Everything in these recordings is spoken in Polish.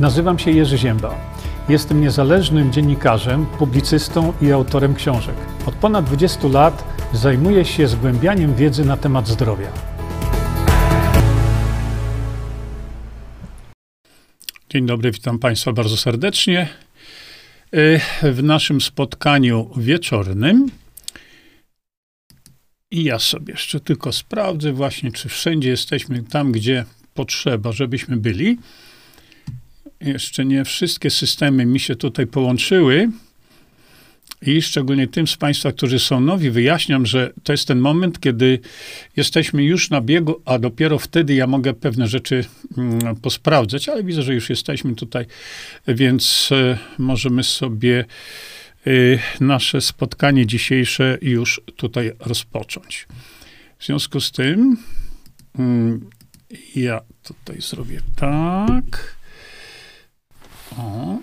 Nazywam się Jerzy Ziemba. Jestem niezależnym dziennikarzem, publicystą i autorem książek. Od ponad 20 lat zajmuję się zgłębianiem wiedzy na temat zdrowia. Dzień dobry, witam Państwa bardzo serdecznie. Y, w naszym spotkaniu wieczornym i ja sobie jeszcze tylko sprawdzę właśnie, czy wszędzie jesteśmy tam, gdzie potrzeba, żebyśmy byli. Jeszcze nie wszystkie systemy mi się tutaj połączyły. I szczególnie tym z Państwa, którzy są nowi, wyjaśniam, że to jest ten moment, kiedy jesteśmy już na biegu, a dopiero wtedy ja mogę pewne rzeczy mm, posprawdzać, ale widzę, że już jesteśmy tutaj, więc e, możemy sobie e, nasze spotkanie dzisiejsze już tutaj rozpocząć. W związku z tym mm, ja tutaj zrobię tak. O.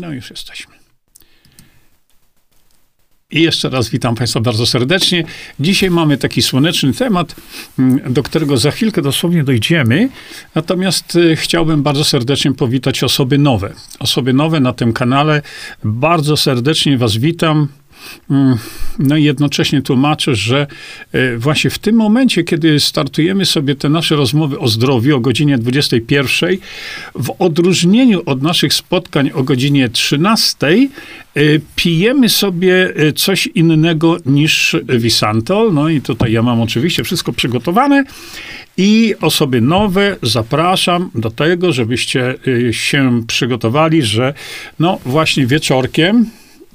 No już jesteśmy. I jeszcze raz witam Państwa bardzo serdecznie. Dzisiaj mamy taki słoneczny temat, mm, do którego za chwilkę dosłownie dojdziemy. Natomiast y, chciałbym bardzo serdecznie powitać osoby nowe. Osoby nowe na tym kanale. Bardzo serdecznie Was witam. Mm, no i jednocześnie tłumaczę, że e, właśnie w tym momencie, kiedy startujemy sobie te nasze rozmowy o zdrowiu o godzinie 21, w odróżnieniu od naszych spotkań o godzinie 13, e, pijemy sobie e, coś innego niż Visantol. No i tutaj ja mam oczywiście wszystko przygotowane. I osoby nowe zapraszam do tego, żebyście się przygotowali, że no właśnie wieczorkiem,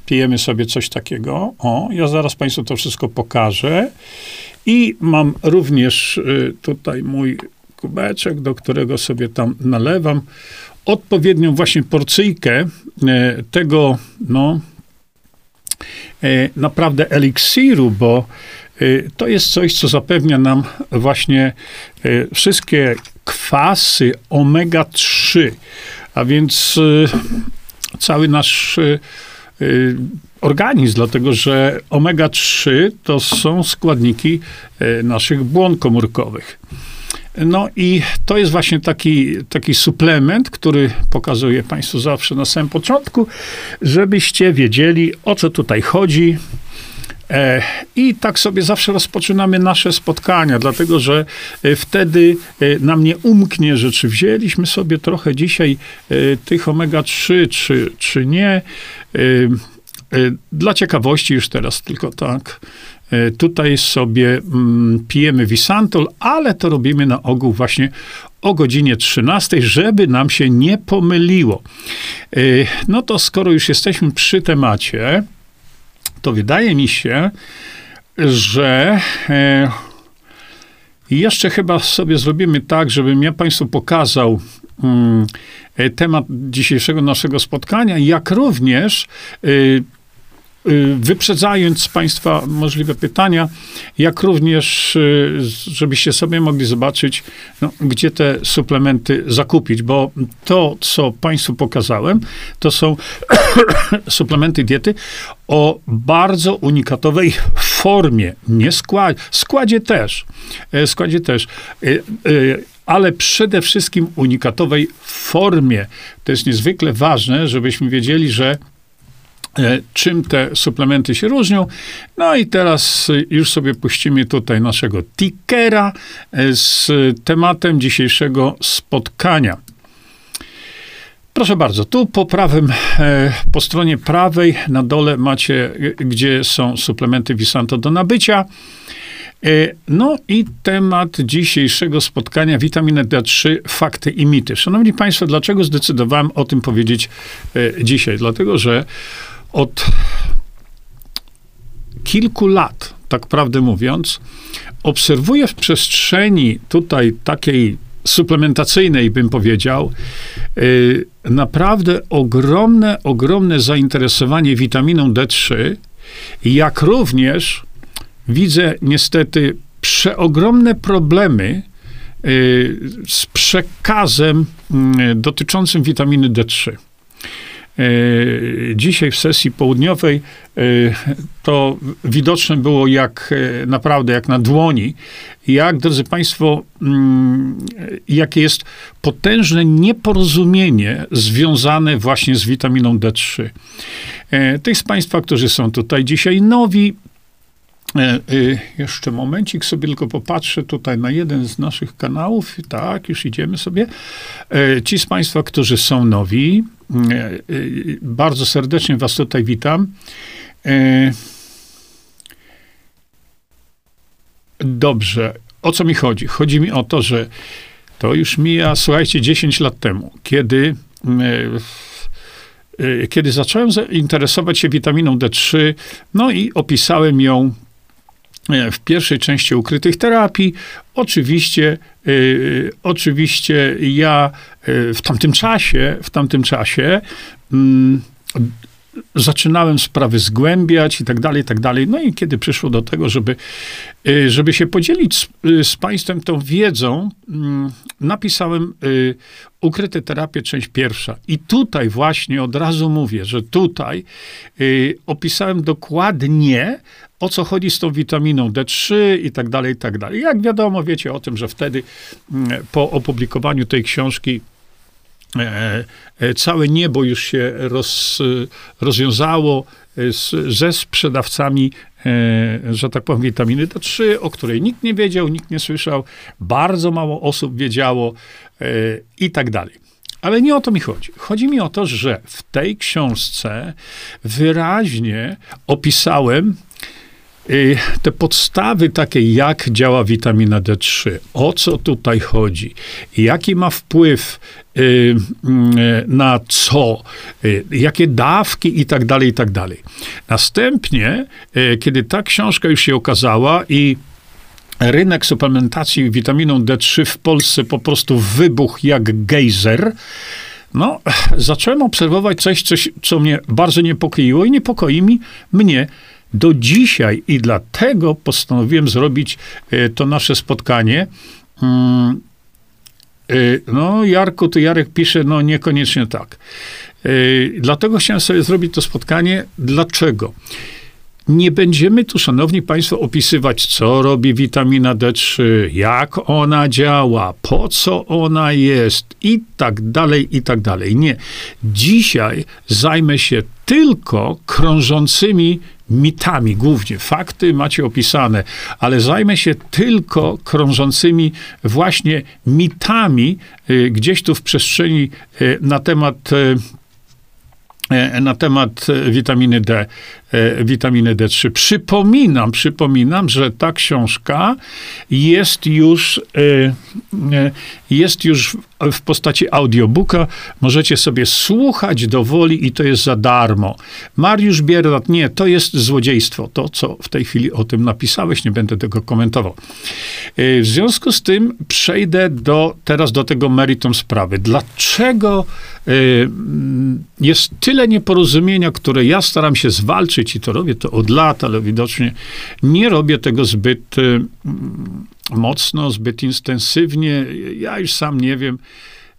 pijemy sobie coś takiego. O, ja zaraz Państwu to wszystko pokażę. I mam również y, tutaj mój kubeczek, do którego sobie tam nalewam odpowiednią właśnie porcyjkę y, tego, no, y, naprawdę eliksiru, bo to jest coś, co zapewnia nam właśnie wszystkie kwasy omega-3, a więc cały nasz organizm, dlatego że omega-3 to są składniki y, naszych błon komórkowych. No i to jest właśnie taki, taki suplement, który pokazuję Państwu zawsze na samym początku, żebyście wiedzieli, o co tutaj chodzi. E, I tak sobie zawsze rozpoczynamy nasze spotkania, dlatego że e, wtedy e, nam nie umknie, że czy wzięliśmy sobie trochę dzisiaj tych omega-3, czy, czy nie. Dla ciekawości już teraz tylko tak. Tutaj sobie mm, pijemy Visantol, ale to robimy na ogół właśnie o godzinie 13, żeby nam się nie pomyliło. No to skoro już jesteśmy przy temacie, to wydaje mi się, że e, jeszcze chyba sobie zrobimy tak, żebym ja Państwu pokazał temat dzisiejszego naszego spotkania, jak również e, Y, wyprzedzając Państwa możliwe pytania, jak również, żebyście sobie mogli zobaczyć, no, gdzie te suplementy zakupić, bo to, co Państwu pokazałem, to są suplementy diety o bardzo unikatowej formie, nie składzie, składzie też, e, składzie też, e, e, ale przede wszystkim unikatowej formie. To jest niezwykle ważne, żebyśmy wiedzieli, że E, czym te suplementy się różnią. No i teraz już sobie puścimy tutaj naszego tickera e, z tematem dzisiejszego spotkania. Proszę bardzo, tu po prawym, e, po stronie prawej na dole macie, gdzie są suplementy Visanto do nabycia. No i temat dzisiejszego spotkania, witamina D3, fakty i mity. Szanowni Państwo, dlaczego zdecydowałem o tym powiedzieć dzisiaj? Dlatego, że od kilku lat, tak prawdę mówiąc, obserwuję w przestrzeni tutaj takiej suplementacyjnej, bym powiedział, yy, naprawdę ogromne, ogromne zainteresowanie witaminą D3, jak również widzę niestety przeogromne problemy yy, z przekazem yy, dotyczącym witaminy D3. dzisiaj w sesji południowej to widoczne było jak naprawdę, jak na dłoni, jak, drodzy Państwo, mm, jakie jest potężne nieporozumienie związane właśnie z witaminą D3. Tych z Państwa, którzy są tutaj dzisiaj nowi, E, e, jeszcze momencik sobie tylko popatrzę tutaj na jeden z naszych kanałów. Tak, już idziemy sobie. E, ci z Państwa, którzy są nowi, bardzo serdecznie Was tutaj witam. Dobrze. O co mi chodzi? Chodzi mi o to, że to już mija, słuchajcie, 10 lat temu, kiedy kiedy zacząłem interesować się witaminą D3, no i opisałem ją w pierwszej części ukrytych terapii. Oczywiście, y, oczywiście ja w tamtym czasie, w tamtym czasie mm, zaczynałem sprawy zgłębiać i tak dalej, i tak dalej. No i kiedy przyszło do tego, żeby, żeby się podzielić z, z Państwem tą wiedzą, mm, napisałem Ukryte terapie, część pierwsza. I tutaj właśnie od razu mówię, że tutaj opisałem dokładnie, o co chodzi z tą witaminą D3 i tak dalej, i tak dalej. Jak wiadomo, wiecie o tym, że wtedy mm, po opublikowaniu tej książki e, e, całe niebo już się roz, rozwiązało z, ze sprzedawcami, e, że tak powiem, witaminy D3, o której nikt nie wiedział, nikt nie słyszał, bardzo mało osób wiedziało i tak dalej. Ale nie o to mi chodzi. Chodzi mi o to, że w tej książce wyraźnie opisałem te podstawy takie, jak działa witamina D3, o co tutaj chodzi, jaki ma wpływ y, y, na co, jakie dawki i tak dalej, i tak dalej. Następnie, kiedy ta książka już się okazała i rynek suplementacji witaminą D3 w Polsce po prostu wybuchł jak gejzer, no, zacząłem obserwować coś, coś, co mnie bardzo niepokoiło i niepokoi mi mnie do dzisiaj i dlatego postanowiłem zrobić e, to nasze spotkanie. Mm, e, no, Jarku, to Jarek pisze, no niekoniecznie tak. E, dlatego chciałem sobie zrobić to spotkanie. Dlaczego? Nie będziemy tu, szanowni państwo, opisywać, co robi witamina D3, jak ona działa, po co ona jest i tak dalej, i tak dalej. Nie. Dzisiaj zajmę się tylko krążącymi mitami głównie. Fakty macie opisane, ale zajmę się tylko krążącymi właśnie mitami y, gdzieś tu w przestrzeni y, na temat y, na temat witaminy D. E, witaminy D3. Przypominam, przypominam, że ta książka jest już, e, e, jest już w postaci audiobooka. Możecie sobie słuchać do woli i to jest za darmo. Mariusz Biernat, nie, to jest złodziejstwo. To, co w tej chwili o tym napisałeś, nie będę tego komentował. W związku z tym przejdę do, teraz do tego meritum sprawy. Dlaczego jest tyle nieporozumienia, które ja staram się zwalczyć, i to robię to od lat, ale widocznie nie robię tego zbyt y, mocno, zbyt intensywnie. Ja już sam nie wiem.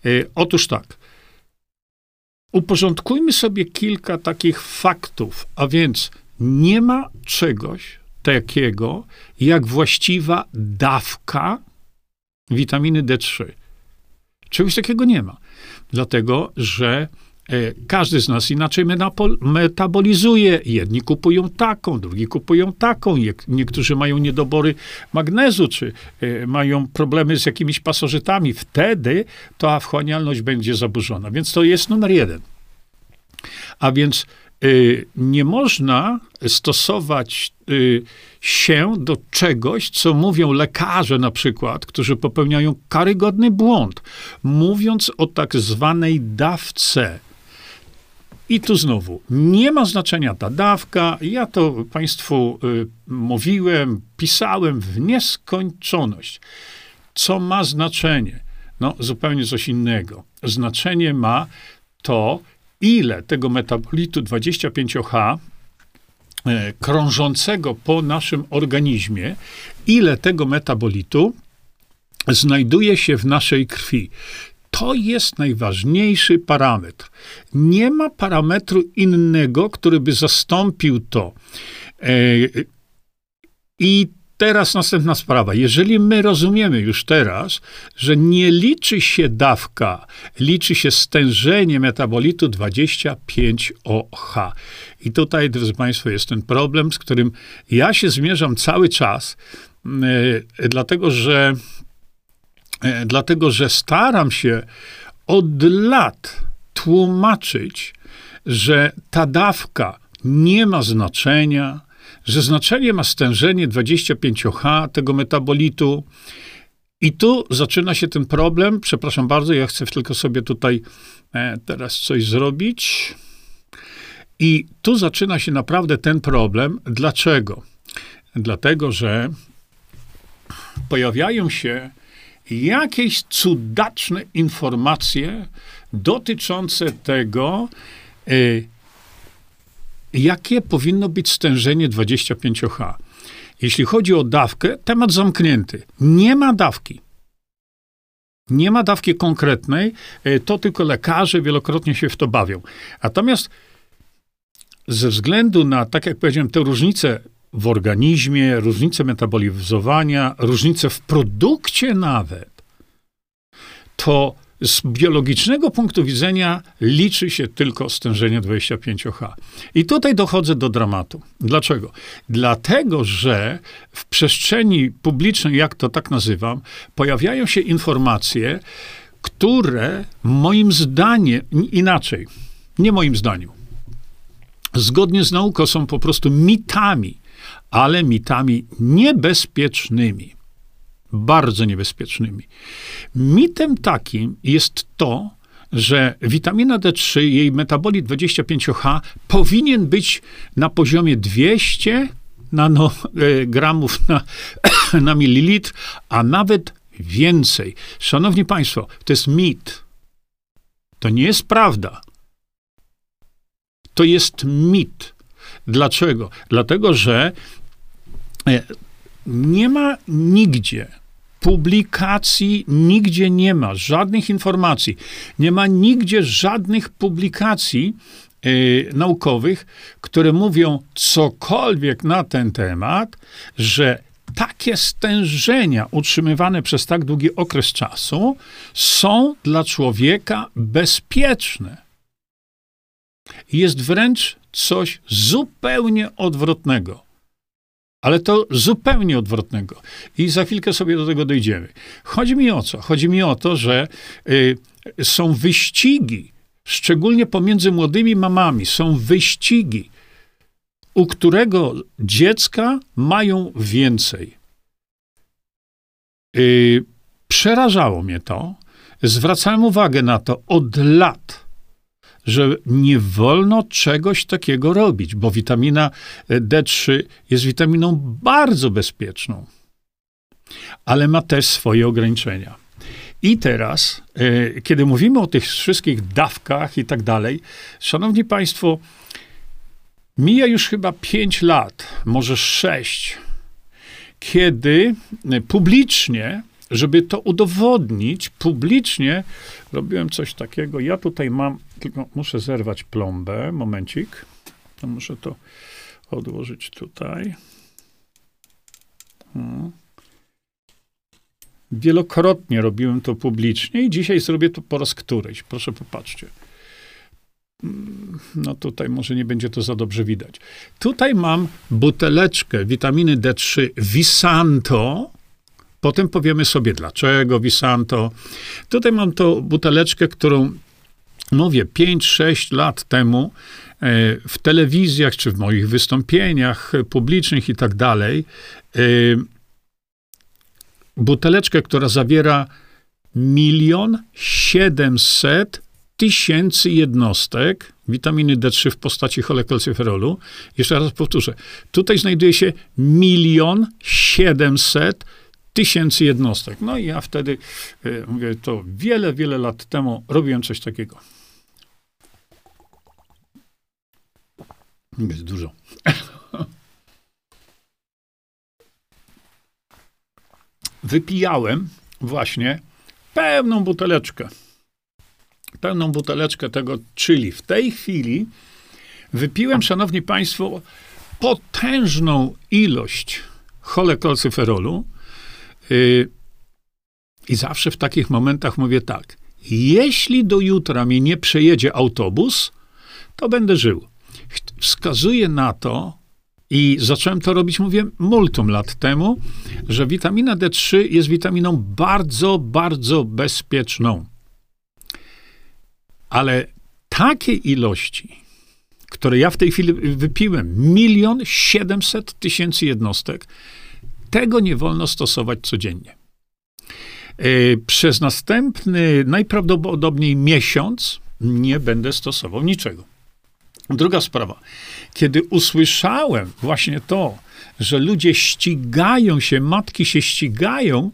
Y, otóż tak. Uporządkujmy sobie kilka takich faktów, a więc nie ma czegoś takiego jak właściwa dawka witaminy D3. Czegoś takiego nie ma. Dlatego, że każdy z nas inaczej metabolizuje. Jedni kupują taką, drugi kupują taką. Niektórzy mają niedobory magnezu, czy e, mają problemy z jakimiś pasożytami. Wtedy ta wchłanialność będzie zaburzona. Więc to jest numer jeden. A więc y, nie można stosować się do czegoś, co mówią lekarze na przykład, którzy popełniają karygodny błąd, mówiąc o tak zwanej dawce i tu znowu, nie ma znaczenia ta dawka. Ja to Państwu y, mówiłem, pisałem w nieskończoność. Co ma znaczenie? No, zupełnie coś innego. Znaczenie ma to, ile tego metabolitu 25H y, krążącego po naszym organizmie, ile tego metabolitu znajduje się w naszej krwi. To jest najważniejszy parametr. Nie ma parametru innego, który by zastąpił to. E, I teraz następna sprawa. Jeżeli my rozumiemy już teraz, że nie liczy się dawka, liczy się stężenie metabolitu 25OH. I tutaj, drodzy Państwo, jest ten problem, z którym ja się zmierzam cały czas, yy, dlatego że, dlatego że staram się od lat tłumaczyć, że ta dawka nie ma znaczenia, że znaczenie ma stężenie 25H tego metabolitu. I tu zaczyna się ten problem. Przepraszam bardzo, ja chcę tylko sobie tutaj e, teraz coś zrobić. I tu zaczyna się naprawdę ten problem. Dlaczego? Dlatego, że pojawiają się jakieś cudaczne informacje dotyczące tego, e, jakie powinno być stężenie 25H. Jeśli chodzi o dawkę, temat zamknięty. Nie ma dawki. Nie ma dawki konkretnej, e, to tylko lekarze wielokrotnie się w to bawią. Natomiast ze względu na, tak jak powiedziałem, te różnice w organizmie, różnice metabolizowania, różnice w produkcie nawet, to z biologicznego punktu widzenia liczy się tylko stężenie 25H. I tutaj dochodzę do dramatu. Dlaczego? Dlatego, że w przestrzeni publicznej, jak to tak nazywam, pojawiają się informacje, które moim zdaniem, inaczej, nie moim zdaniem, zgodnie z nauką są po prostu mitami, ale mitami niebezpiecznymi bardzo niebezpiecznymi. Mitem takim jest to, że witamina D3, jej metabolit 25H powinien być na poziomie 200 nanogramów na, na mililitr, a nawet więcej. Szanowni Państwo, to jest mit. To nie jest prawda. To jest mit. Dlaczego? Dlatego, że e, nie ma nigdzie publikacji nigdzie nie ma, żadnych informacji. Nie ma nigdzie żadnych publikacji yy, naukowych, które mówią cokolwiek na ten temat, że takie stężenia utrzymywane przez tak długi okres czasu są dla człowieka bezpieczne. Jest wręcz coś zupełnie odwrotnego. Ale to zupełnie odwrotnego. I za chwilkę sobie do tego dojdziemy. Chodzi mi o co? Chodzi mi o to, że y, są wyścigi, szczególnie pomiędzy młodymi mamami, są wyścigi, u którego dziecka mają więcej. Y, przerażało mnie to. Zwracałem uwagę na to od lat że nie wolno czegoś takiego robić, bo witamina D3 jest witaminą bardzo bezpieczną, ale ma też swoje ograniczenia. I teraz, e, kiedy mówimy o tych wszystkich dawkach i tak dalej, szanowni państwo, mija już chyba 5 lat, może 6, kiedy publicznie żeby to udowodnić publicznie, robiłem coś takiego. Ja tutaj mam, tylko muszę zerwać plombę, momencik. To muszę to odłożyć tutaj. Hmm. Wielokrotnie robiłem to publicznie i dzisiaj zrobię to po raz któryś. Proszę popatrzcie. Hmm, no tutaj może nie będzie to za dobrze widać. Tutaj mam buteleczkę witaminy D3 Visanto, Potem powiemy sobie, dlaczego Visanto. Tutaj mam tą buteleczkę, którą mówię 5-6 lat temu e, w telewizjach czy w moich wystąpieniach publicznych i tak dalej. E, buteleczkę, która zawiera milion siedemset tysięcy jednostek witaminy D3 w postaci cholekalcyferolu. Jeszcze raz powtórzę. Tutaj znajduje się milion siedemset tysięcy jednostek. No i ja wtedy, e, mówię, to wiele, wiele lat temu robiłem coś takiego. Jest dużo. Wypijałem właśnie pełną buteleczkę. pełną buteleczkę tego, czyli w tej chwili wypiłem, szanowni państwo, potężną ilość cholekolcyferolu i zawsze w takich momentach mówię tak, jeśli do jutra mi nie przejedzie autobus, to będę żył. Wskazuje na to, i zacząłem to robić, mówię, multum lat temu, że witamina D3 jest witaminą bardzo, bardzo bezpieczną. Ale takie ilości, które ja w tej chwili wypiłem, milion siedemset tysięcy jednostek, tego nie wolno stosować codziennie. E, przez następny, najprawdopodobniej miesiąc, nie będę stosował niczego. Druga sprawa. Kiedy usłyszałem właśnie to, że ludzie ścigają się, matki się ścigają,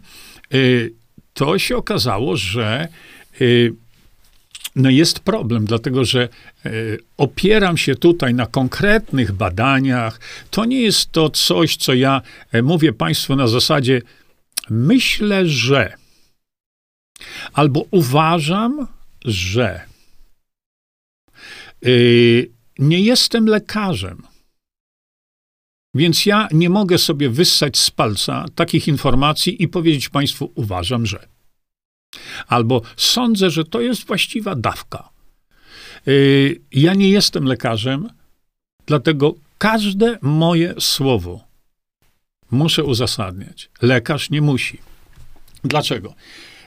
y, to się okazało, że y, no jest problem, dlatego że y, opieram się tutaj na konkretnych badaniach. To nie jest to coś, co ja e, mówię Państwu na zasadzie myślę, że albo uważam, że. Nie jestem lekarzem. Więc ja nie mogę sobie wyssać z palca takich informacji i powiedzieć Państwu, uważam, że. Albo sądzę, że to jest właściwa dawka. Yy, ja nie jestem lekarzem, dlatego każde moje słowo muszę uzasadniać. Lekarz nie musi. Dlaczego?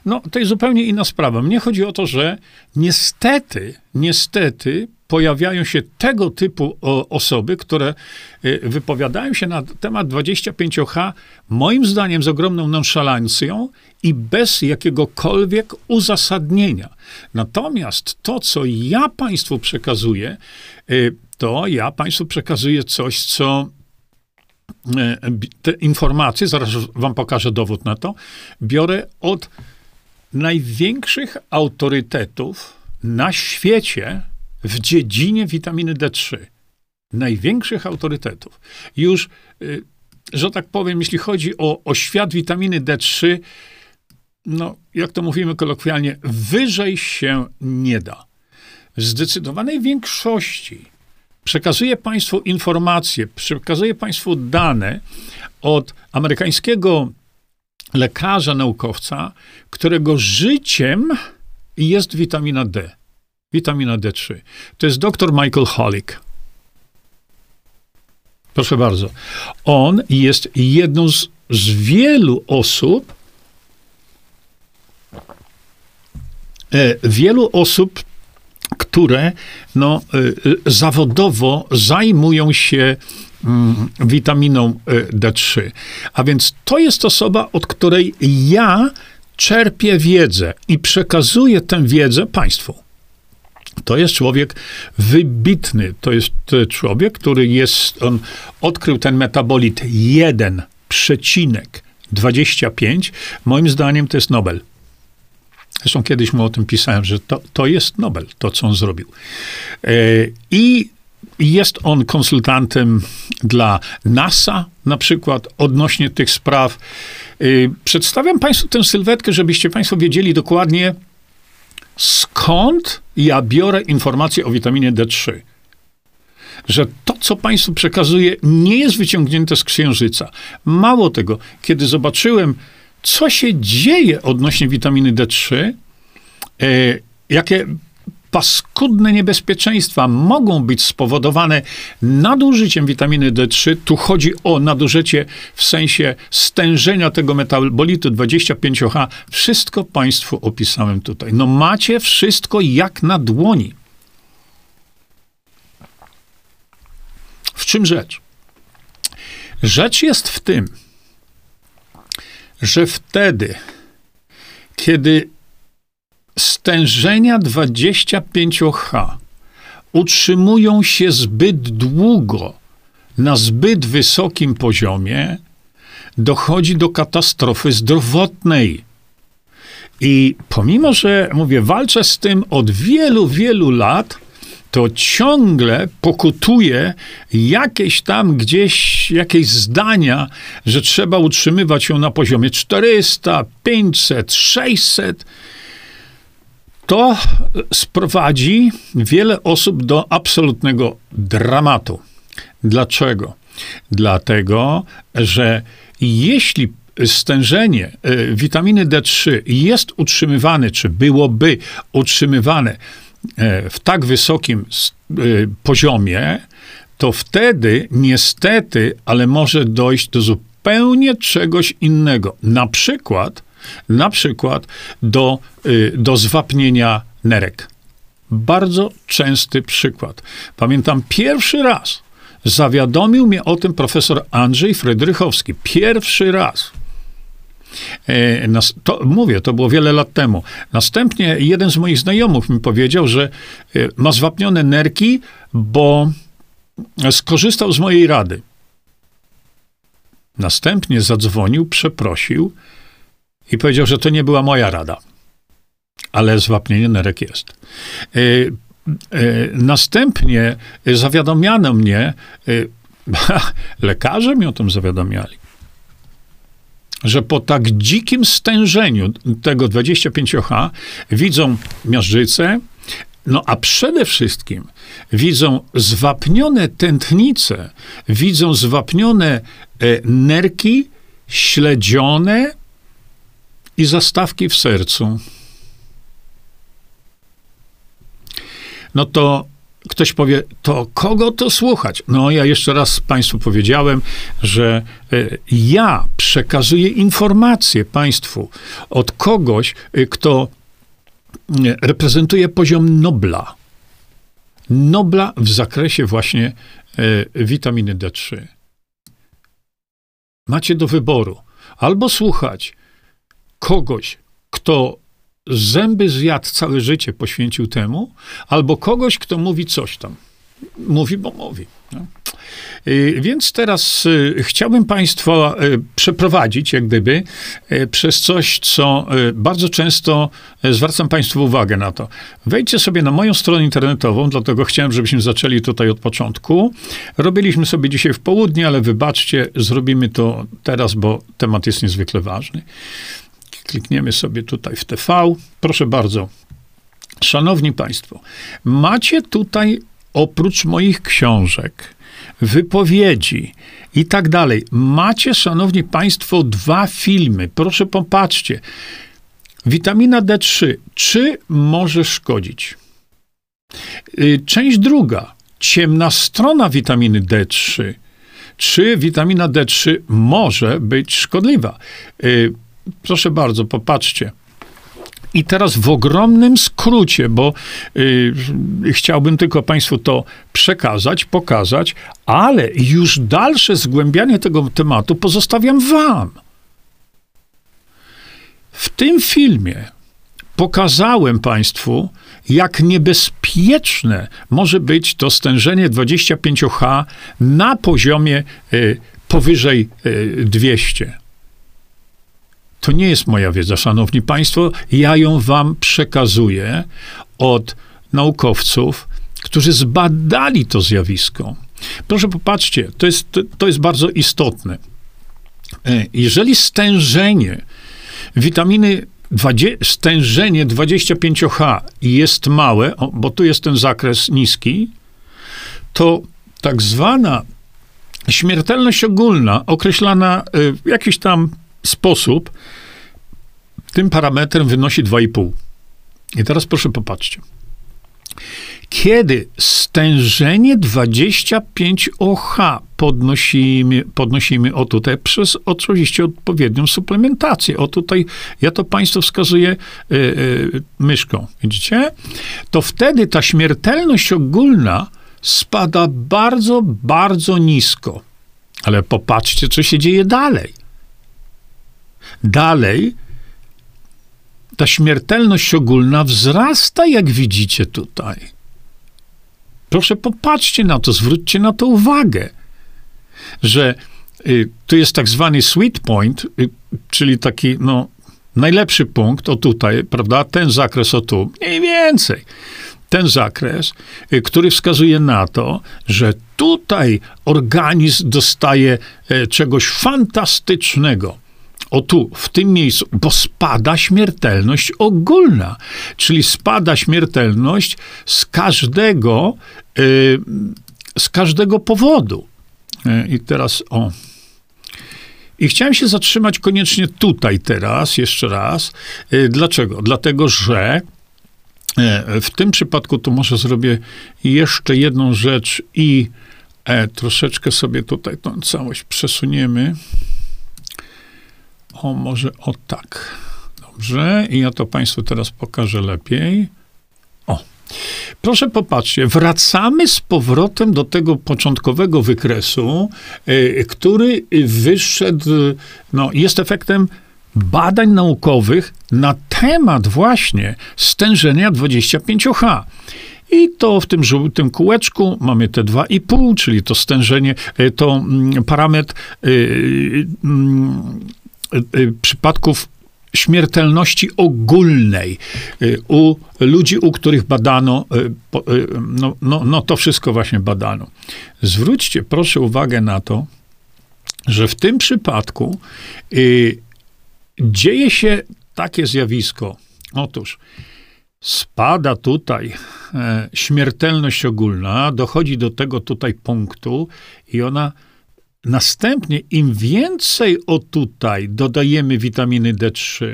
No, to jest zupełnie inna sprawa. Mnie chodzi o to, że niestety, niestety pojawiają się tego typu osoby, które y, wypowiadają się na temat 25H, moim zdaniem z ogromną nonszalancją i bez jakiegokolwiek uzasadnienia. Natomiast to, co ja Państwu przekazuję, y, to ja Państwu przekazuję coś, co y, te informacje, zaraz Wam pokażę dowód na to, biorę od największych autorytetów na świecie w dziedzinie witaminy D3. Największych autorytetów. Już, y, że tak powiem, jeśli chodzi o, o świat witaminy D3, no, jak to mówimy kolokwialnie, wyżej się nie da. W zdecydowanej większości przekazuję Państwu informacje, przekazuję Państwu dane od amerykańskiego lekarza, naukowca, którego życiem jest witamina D. Witamina D3. To jest dr Michael Holick. Proszę bardzo. On jest jedną z, z wielu osób, e, wielu osób, które no, e, zawodowo zajmują się mm, witaminą e, D3. A więc to jest osoba, od której ja czerpię wiedzę i przekazuję tę wiedzę Państwu. To jest człowiek wybitny. To jest człowiek, który jest, on odkrył ten metabolit 1,25. Moim zdaniem to jest Nobel. Zresztą kiedyś mu o tym pisałem, że to, to jest Nobel, to co on zrobił. E, I jest on konsultantem dla NASA, na przykład, odnośnie tych spraw. E, przedstawiam Państwu tę sylwetkę, żebyście Państwo wiedzieli dokładnie, skąd ja biorę informacje o witaminie D3. Że to, co Państwu przekazuję, nie jest wyciągnięte z księżyca. Mało tego, kiedy zobaczyłem, co się dzieje odnośnie witaminy D3, e, jakie paskudne niebezpieczeństwa mogą być spowodowane nadużyciem witaminy D3. Tu chodzi o nadużycie w sensie stężenia tego metabolitu 25H. Wszystko Państwu opisałem tutaj. No macie wszystko jak na dłoni. W czym rzecz? Rzecz jest w tym, że wtedy, kiedy stężenia 25H utrzymują się zbyt długo na zbyt wysokim poziomie, dochodzi do katastrofy zdrowotnej. I pomimo, że mówię, walczę z tym od wielu, wielu lat, to ciągle pokutuje jakieś tam gdzieś, jakieś zdania, że trzeba utrzymywać ją na poziomie 400, 500, 600. to sprowadzi wiele osób do absolutnego dramatu. Dlaczego? Dlatego, że jeśli stężenie y, witaminy D3 jest utrzymywane, czy byłoby utrzymywane e, w tak wysokim y, poziomie, to wtedy niestety, ale może dojść do zupełnie czegoś innego. Na przykład, na przykład do, y, do zwapnienia nerek. Bardzo częsty przykład. Pamiętam pierwszy raz, zawiadomił mnie o tym profesor Andrzej Frydrychowski. Pierwszy raz. E, to, mówię, to było wiele lat temu. Następnie jeden z moich znajomych mi powiedział, że e, ma zwapnione nerki, bo skorzystał z mojej rady. Następnie zadzwonił, przeprosił i powiedział, że to nie była moja rada, ale zwapnienie nerek jest. E, następnie zawiadomiano mnie, lekarze mi o tym zawiadamiali, że po tak dzikim stężeniu tego 25H widzą miażdżycę, no a przede wszystkim widzą zwapnione tętnice, widzą zwapnione e, nerki, śledzione i zastawki w sercu. No to Ktoś powie, to kogo to słuchać? No, ja jeszcze raz Państwu powiedziałem, że e, ja przekazuję informacje Państwu od kogoś, e, kto e, reprezentuje poziom Nobla. Nobla w zakresie właśnie witaminy D3. Macie do wyboru albo słuchać kogoś, kto zęby zjadł całe życie, poświęcił temu, albo kogoś, kto mówi coś tam. Mówi, bo mówi. No. Więc teraz y, chciałbym Państwa y, przeprowadzić, jak gdyby, przez coś, co bardzo często zwracam Państwu uwagę na to. Wejdźcie sobie na moją stronę internetową, dlatego chciałem, żebyśmy zaczęli tutaj od początku. Robiliśmy sobie dzisiaj w południe, ale wybaczcie, zrobimy to teraz, bo temat jest niezwykle ważny. Klikniemy sobie tutaj w TV. Proszę bardzo. Szanowni Państwo, macie tutaj oprócz moich książek, wypowiedzi i tak dalej, macie, szanowni Państwo, dwa filmy. Proszę popatrzcie. Witamina D3. Czy może szkodzić? Y, część druga. Ciemna strona witaminy D3. Czy witamina D3 może być szkodliwa? Proszę bardzo, popatrzcie. I teraz w ogromnym skrócie, bo y, chciałbym tylko Państwu to przekazać, pokazać, ale już dalsze zgłębianie tego tematu pozostawiam Wam. W tym filmie pokazałem Państwu, jak niebezpieczne może być to stężenie 25H na poziomie y, powyżej y, 200. To nie jest moja wiedza, szanowni państwo. Ja ją wam przekazuję od naukowców, którzy zbadali to zjawisko. Proszę popatrzcie, to jest, to jest bardzo istotne. E, jeżeli stężenie witaminy 20, stężenie 25H jest małe, bo tu jest ten zakres niski, to tak zwana śmiertelność ogólna, określana e, w jakiś tam sposób tym parametrem wynosi 2,5. I teraz proszę popatrzcie. Kiedy stężenie 25 OH podnosimy, podnosimy o tutaj przez oczywiście odpowiednią suplementację. O tutaj, ja to Państwu wskazuję yy, yy, myszką, widzicie? To wtedy ta śmiertelność ogólna spada bardzo, bardzo nisko. Ale popatrzcie, co się dzieje dalej. Dalej ta śmiertelność ogólna wzrasta, jak widzicie tutaj. Proszę popatrzcie na to, zwróćcie na to uwagę, że y, tu jest tak zwany sweet point, y, czyli taki, no, najlepszy punkt, o tutaj, prawda, ten zakres o tu, mniej więcej. Ten zakres, y, który wskazuje na to, że tutaj organizm dostaje e, czegoś fantastycznego o tu, w tym miejscu, bo spada śmiertelność ogólna, czyli spada śmiertelność z każdego, yy, z każdego powodu. Yy, I teraz o. I chciałem się zatrzymać koniecznie tutaj teraz, jeszcze raz. Yy, dlaczego? Dlatego, że w tym przypadku to może zrobię jeszcze jedną rzecz i e, troszeczkę sobie tutaj tą całość przesuniemy. O, może o tak. Dobrze, i ja to Państwu teraz pokażę lepiej. O. Proszę popatrzcie, wracamy z powrotem do tego początkowego wykresu, y, który wyszedł, no, jest efektem badań naukowych na temat właśnie stężenia 25H. I to w tym żółtym kółeczku mamy te 2,5, czyli to stężenie, y, to mm, parametr yy, yy, przypadków śmiertelności ogólnej u ludzi, u których badano, no, no, no to wszystko właśnie badano. Zwróćcie proszę uwagę na to, że w tym przypadku dzieje się takie zjawisko. Otóż spada tutaj e, śmiertelność ogólna, dochodzi do tego tutaj punktu i ona następnie, im więcej o tutaj dodajemy witaminy D3,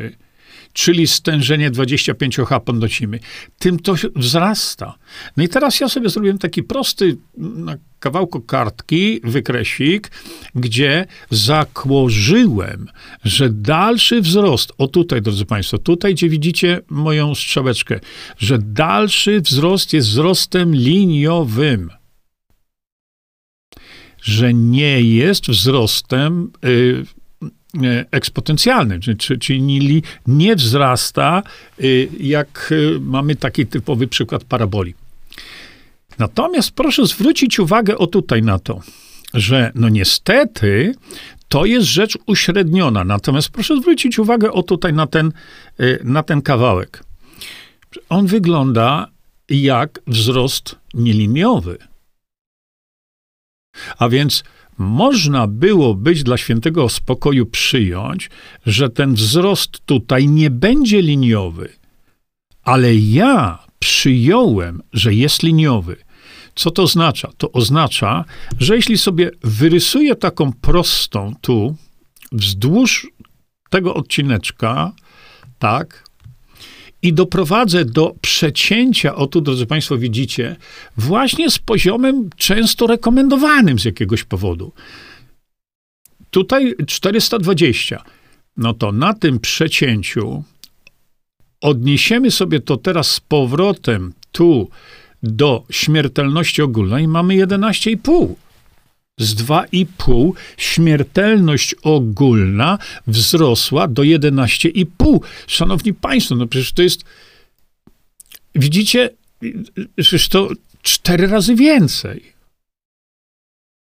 czyli stężenie 25H podnosimy, tym to wzrasta. No i teraz ja sobie zrobiłem taki prosty na kawałku kartki wykresik, gdzie zakłożyłem, że dalszy wzrost, o tutaj, drodzy Państwo, tutaj, gdzie widzicie moją strzałeczkę, że dalszy wzrost jest wzrostem liniowym że nie jest wzrostem y, E, eksponencjalnym, czyli, czyli nie wzrasta, y, jak y, mamy taki typowy przykład paraboli. Natomiast proszę zwrócić uwagę o tutaj na to, że no niestety to jest rzecz uśredniona. Natomiast proszę zwrócić uwagę o tutaj na ten, y, na ten kawałek. On wygląda jak wzrost nieliniowy. A więc można było być dla świętego spokoju przyjąć, że ten wzrost tutaj nie będzie liniowy, ale ja przyjąłem, że jest liniowy. Co to oznacza? To oznacza, że jeśli sobie wyrysuję taką prostą tu, wzdłuż tego odcineczka, tak, i doprowadzę do przecięcia, o tu, drodzy Państwo, widzicie, właśnie z poziomem często rekomendowanym z jakiegoś powodu. Tutaj 420. No to na tym przecięciu odniesiemy sobie to teraz z powrotem tu do śmiertelności ogólnej, mamy 11,5 z 2,5 śmiertelność ogólna wzrosła do 11,5. Szanowni Państwo, no przecież to jest, widzicie, przecież to cztery razy więcej.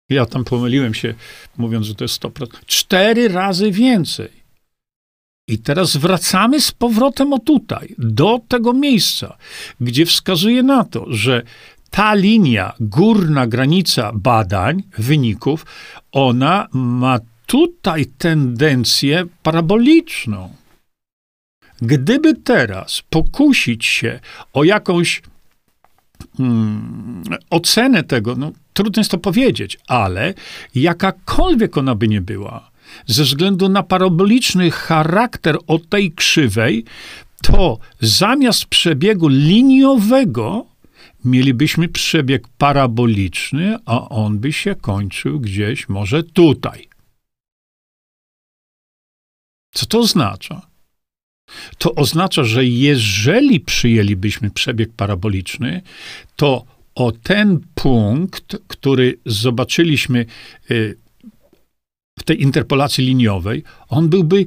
Ja tam pomyliłem się, mówiąc, że to jest 100%. Cztery razy więcej. I teraz wracamy z powrotem o tutaj, do tego miejsca, gdzie wskazuje na to, że ta linia, górna granica badań, wyników, ona ma tutaj tendencję paraboliczną. Gdyby teraz pokusić się o jakąś hmm, ocenę tego, no trudno jest to powiedzieć, ale jakakolwiek ona by nie była, ze względu na paraboliczny charakter o tej krzywej, to zamiast przebiegu liniowego, mielibyśmy przebieg paraboliczny, a on by się kończył gdzieś może tutaj. Co to oznacza? To oznacza, że jeżeli przyjęlibyśmy przebieg paraboliczny, to o ten punkt, który zobaczyliśmy y, w tej interpolacji liniowej, on byłby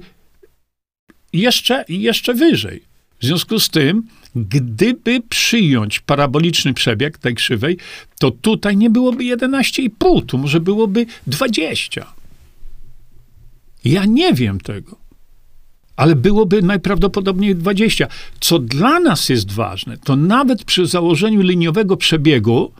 jeszcze, jeszcze wyżej. W związku z tym Gdyby przyjąć paraboliczny przebieg tej krzywej, to tutaj nie byłoby 11,5, tu może byłoby 20. Ja nie wiem tego. Ale byłoby najprawdopodobniej 20. Co dla nas jest ważne, to nawet przy założeniu liniowego przebiegu,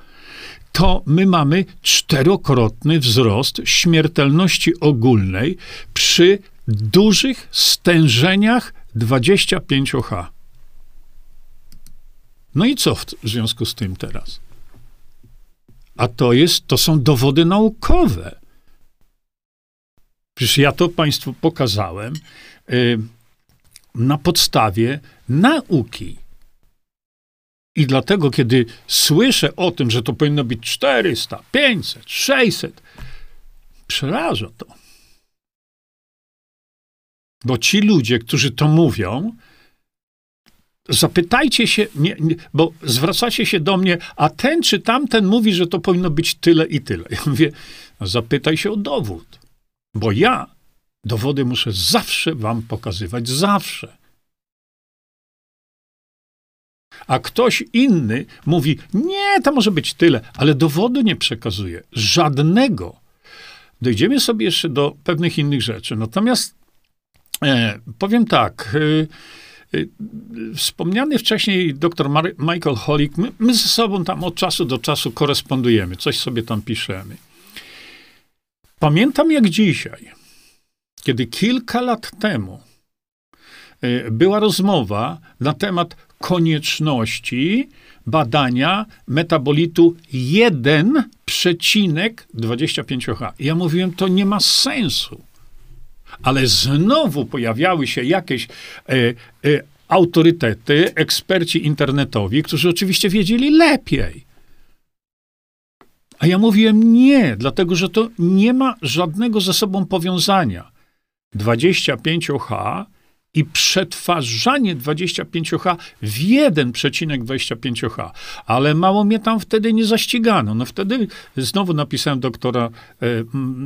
to my mamy czterokrotny wzrost śmiertelności ogólnej przy dużych stężeniach 25H. No i co w związku z tym teraz? A to jest, to są dowody naukowe. Przecież ja to Państwu pokazałem y, na podstawie nauki. I dlatego, kiedy słyszę o tym, że to powinno być 400, 500, 600, przeraża to. Bo ci ludzie, którzy to mówią, zapytajcie się, nie, nie, bo zwracacie się do mnie, a ten czy tamten mówi, że to powinno być tyle i tyle. Ja mówię, zapytaj się o dowód, bo ja dowody muszę zawsze wam pokazywać, zawsze. A ktoś inny mówi, nie, to może być tyle, ale dowodu nie przekazuje, żadnego. Dojdziemy sobie jeszcze do pewnych innych rzeczy. Natomiast e, powiem tak, e, wspomniany wcześniej dr Michael Holick, my, my ze sobą tam od czasu do czasu korespondujemy, coś sobie tam piszemy. Pamiętam jak dzisiaj, kiedy kilka lat temu y, była rozmowa na temat konieczności badania metabolitu 1,25H. Ja mówiłem, to nie ma sensu ale znowu pojawiały się jakieś e, e, autorytety, eksperci internetowi, którzy oczywiście wiedzieli lepiej. A ja mówiłem nie, dlatego że to nie ma żadnego ze sobą powiązania. 25H i przetwarzanie 25H w 1,25H. Ale mało mnie tam wtedy nie zaścigano. No wtedy znowu napisałem doktora e,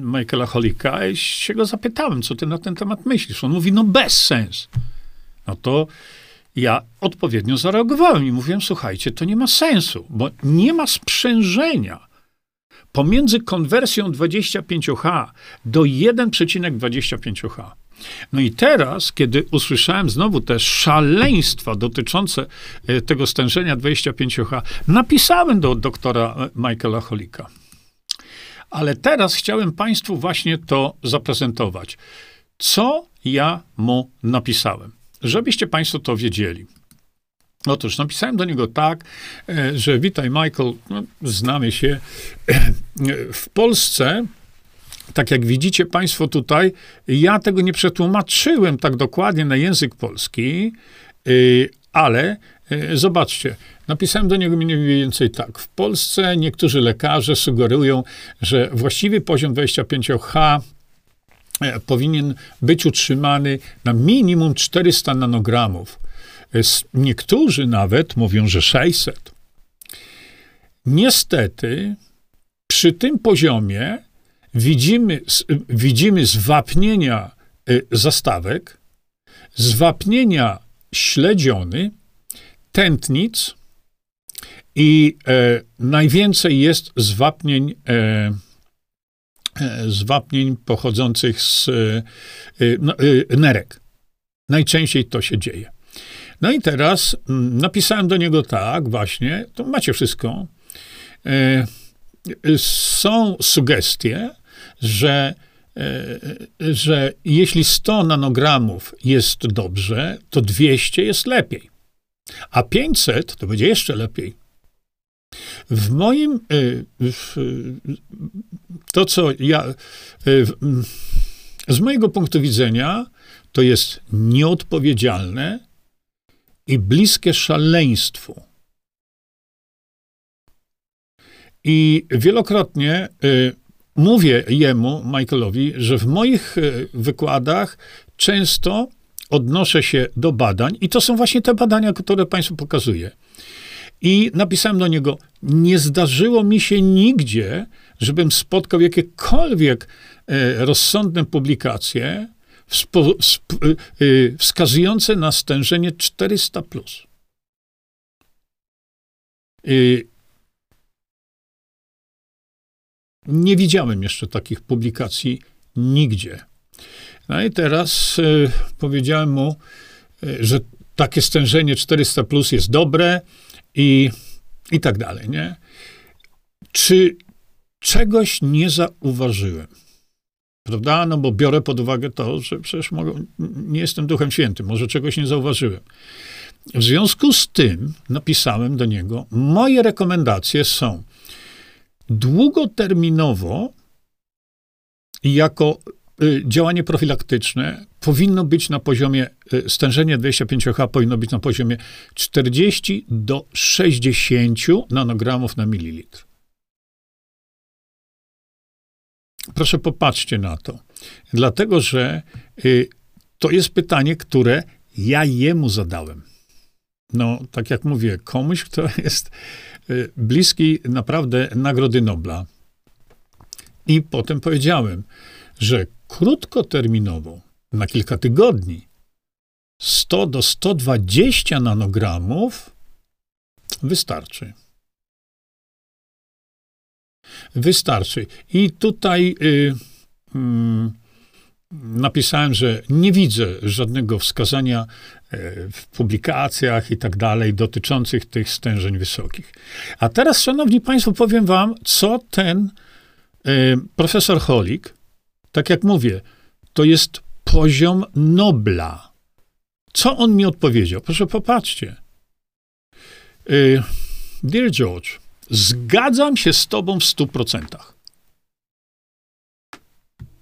Michaela Holika i się go zapytałem, co ty na ten temat myślisz. On mówi, no bez sens. No to ja odpowiednio zareagowałem i mówiłem, słuchajcie, to nie ma sensu, bo nie ma sprzężenia pomiędzy konwersją 25H do 1,25H. No i teraz, kiedy usłyszałem znowu te szaleństwa dotyczące e, tego stężenia 25H, napisałem do doktora e, Michaela Holika. Ale teraz chciałem Państwu właśnie to zaprezentować. Co ja mu napisałem? Żebyście Państwo to wiedzieli. Otóż napisałem do niego tak, e, że witaj Michael, no, znamy się. W Polsce tak jak widzicie Państwo tutaj, ja tego nie przetłumaczyłem tak dokładnie na język polski, y, ale y, zobaczcie, napisałem do niego mniej więcej tak. W Polsce niektórzy lekarze sugerują, że właściwy poziom 25H e, powinien być utrzymany na minimum 400 nanogramów. Niektórzy nawet mówią, że 600. Niestety, przy tym poziomie widzimy, widzimy zwapnienia y, zastawek, zwapnienia śledziony, tętnic i e, najwięcej jest zwapnień, e, e, zwapnień pochodzących z e, no, e, nerek. Najczęściej to się dzieje. No i teraz m, napisałem do niego tak, właśnie, to macie wszystko. E, są sugestie, że, e, że jeśli 100 nanogramów jest dobrze, to 200 jest lepiej. A 500 to będzie jeszcze lepiej. W moim, w, to co ja, z mojego punktu widzenia, to jest nieodpowiedzialne i bliskie szaleństwu. I wielokrotnie mówię jemu, Michaelowi, że w moich e, wykładach często odnoszę się do badań i to są właśnie te badania, które Państwu pokazuję. I napisałem do niego, nie zdarzyło mi się nigdzie, żebym spotkał jakiekolwiek e, rozsądne publikacje wskazujące na stężenie 400+. Plus. Nie widziałem jeszcze takich publikacji nigdzie. No i teraz y, powiedziałem mu, y, że takie stężenie 400 plus jest dobre i, i tak dalej, nie? Czy czegoś nie zauważyłem? Prawda? No bo biorę pod uwagę to, że przecież mogą, nie jestem Duchem Świętym, może czegoś nie zauważyłem. W związku z tym napisałem do niego, moje rekomendacje są długoterminowo jako y, działanie profilaktyczne powinno być na poziomie, y, stężenie 25H powinno być na poziomie 40 do 60 nanogramów na mililitr. Proszę popatrzcie na to. Dlatego, że y, to jest pytanie, które ja jemu zadałem. No, tak jak mówię, komuś, kto jest bliski naprawdę Nagrody Nobla. I potem powiedziałem, że krótkoterminowo, na kilka tygodni, 100 do 120 nanogramów wystarczy. Wystarczy. I tutaj y, y, napisałem, że nie widzę żadnego wskazania y, w publikacjach i tak dalej dotyczących tych stężeń wysokich. A teraz, szanowni państwo, powiem wam, co ten y, profesor Holik, tak jak mówię, to jest poziom Nobla. Co on mi odpowiedział? Proszę popatrzcie. Y, Dear George, Zgadzam się z tobą w stu procentach.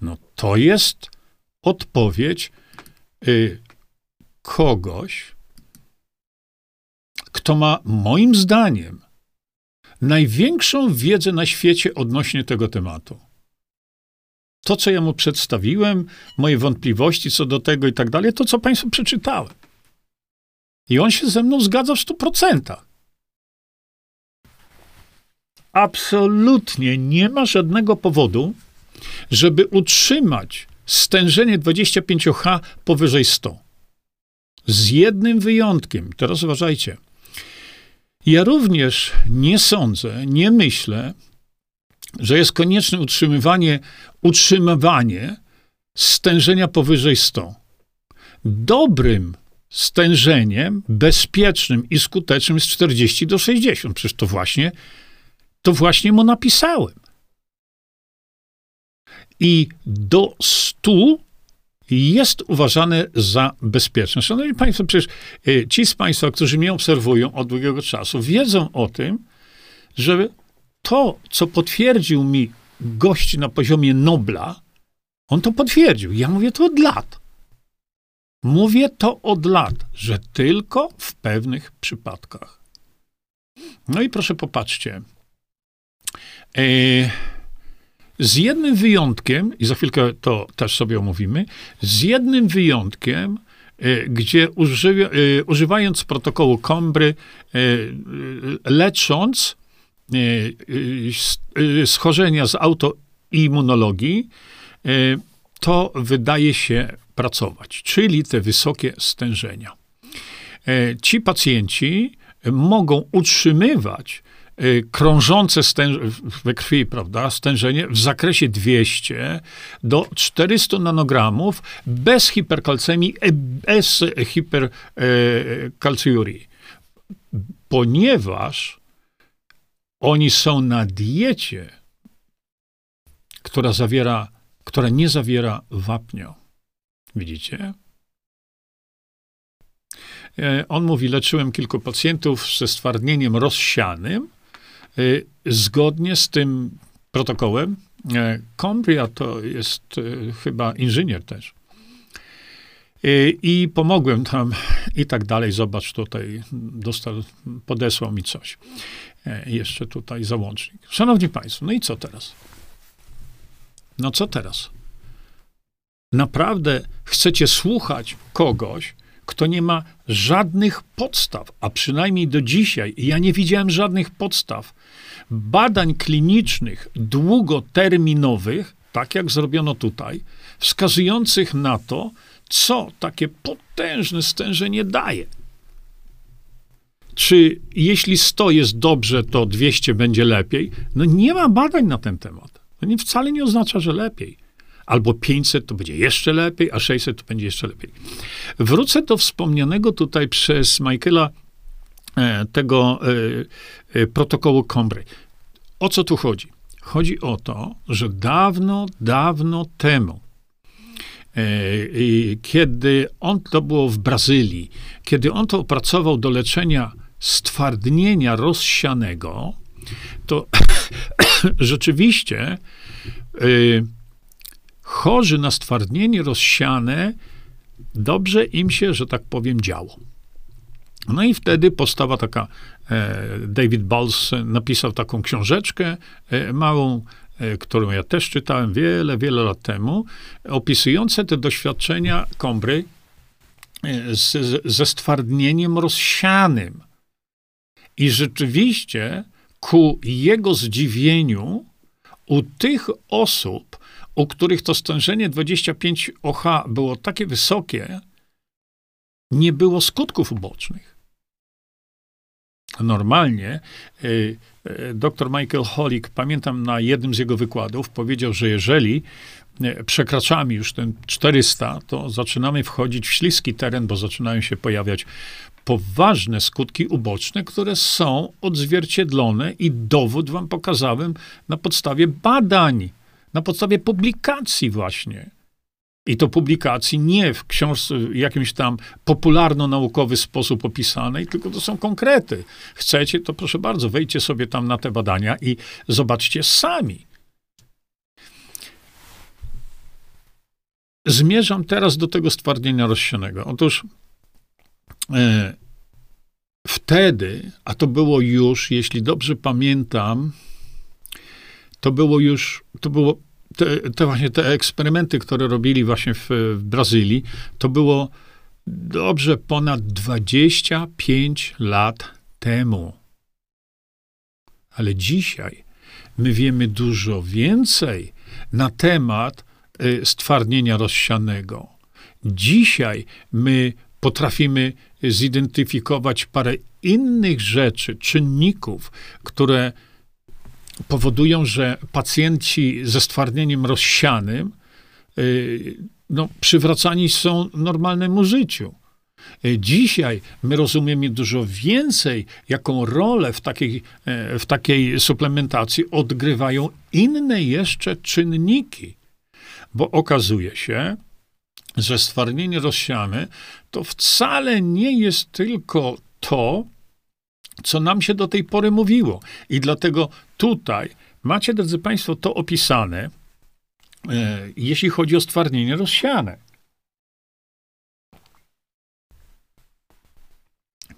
No to jest odpowiedź y, kogoś, kto ma moim zdaniem największą wiedzę na świecie odnośnie tego tematu. To, co ja mu przedstawiłem, moje wątpliwości co do tego i tak dalej, to, co Państwu przeczytałem. I on się ze mną zgadza w stu procentach absolutnie nie ma żadnego powodu, żeby utrzymać stężenie 25H powyżej 100. Z jednym wyjątkiem. Teraz uważajcie. Ja również nie sądzę, nie myślę, że jest konieczne utrzymywanie, utrzymywanie stężenia powyżej 100. Dobrym stężeniem, bezpiecznym i skutecznym jest 40 do 60. Przecież to właśnie to właśnie mu napisałem. I do 100 jest uważane za bezpieczne. Szanowni Państwo, przecież e, ci z Państwa, którzy mnie obserwują od długiego czasu, wiedzą o tym, że to, co potwierdził mi gość na poziomie Nobla, on to potwierdził. Ja mówię to od lat. Mówię to od lat, że tylko w pewnych przypadkach. No i proszę popatrzcie, E, z jednym wyjątkiem, i za chwilkę to też sobie omówimy, z jednym wyjątkiem, e, gdzie e, używając protokołu Combry, lecząc schorzenia z autoimmunologii, to wydaje się pracować, czyli te wysokie stężenia. Ci pacjenci mogą utrzymywać Y, krążące we krwi, prawda, stężenie w zakresie 200 do 400 nanogramów bez hiperkalcemii, e, bez hiperkalciurii. Ponieważ oni są na diecie, która zawiera, która nie zawiera wapnia. Widzicie? E, on mówi, leczyłem kilku pacjentów ze stwardnieniem rozsianym, zgodnie z tym protokołem, e, Combria to jest e, chyba inżynier też. Y, I pomogłem tam i tak dalej. Zobacz tutaj, dostał, podesłał mi coś. E, jeszcze tutaj załącznik. Szanowni Państwo, no i co teraz? No co teraz? Naprawdę chcecie słuchać kogoś, kto nie ma żadnych podstaw, a przynajmniej do dzisiaj, ja nie widziałem żadnych podstaw badań klinicznych długoterminowych, tak jak zrobiono tutaj, wskazujących na to, co takie potężne stężenie daje. Czy jeśli 100 jest dobrze, to 200 będzie lepiej? No nie ma badań na ten temat. To nie, wcale nie oznacza, że lepiej albo 500 to będzie jeszcze lepiej, a 600 to będzie jeszcze lepiej. Wrócę do wspomnianego tutaj przez Michaela tego e, e, protokołu Combray. O co tu chodzi? Chodzi o to, że dawno, dawno temu, e, kiedy on to było w Brazylii, kiedy on to opracował do leczenia stwardnienia rozsianego, to rzeczywiście chorzy na stwardnienie rozsiane dobrze im się, że tak powiem, działo. No i wtedy powstała taka, e, David Balls napisał taką książeczkę e, małą, e, którą ja też czytałem wiele, wiele lat temu, opisujące te doświadczenia Kombry ze stwardnieniem rozsianym. I rzeczywiście ku jego zdziwieniu u tych osób, u których to stężenie 25 OH było takie wysokie, nie było skutków ubocznych. Normalnie y, y, dr Michael Holick, pamiętam na jednym z jego wykładów, powiedział, że jeżeli y, przekraczamy już ten 400, to zaczynamy wchodzić w śliski teren, bo zaczynają się pojawiać poważne skutki uboczne, które są odzwierciedlone i dowód wam pokazałem na podstawie badań, na podstawie publikacji właśnie. I to publikacji nie w książce jakimś tam popularno-naukowy sposób opisanej, tylko to są konkrety. Chcecie, to proszę bardzo, wejdźcie sobie tam na te badania i zobaczcie sami. Zmierzam teraz do tego stwardnienia rozsianego. Otóż e, wtedy, a to było już, jeśli dobrze pamiętam, to było już, to było te, te, właśnie te eksperymenty, które robili właśnie w, w Brazylii, to było dobrze ponad 25 lat temu. Ale dzisiaj my wiemy dużo więcej na temat y, stwardnienia rozsianego. Dzisiaj my potrafimy zidentyfikować parę innych rzeczy, czynników, które powodują, że pacjenci ze stwardnieniem rozsianym y, no, przywracani są normalnemu życiu. Y, dzisiaj my rozumiemy dużo więcej, jaką rolę w takiej, e, w takiej suplementacji odgrywają inne jeszcze czynniki. Bo okazuje się, że stwardnienie rozsiane to wcale nie jest tylko to, co nam się do tej pory mówiło. I dlatego tutaj macie, drodzy Państwo, to opisane, e, jeśli chodzi o stwardnienie rozsiane.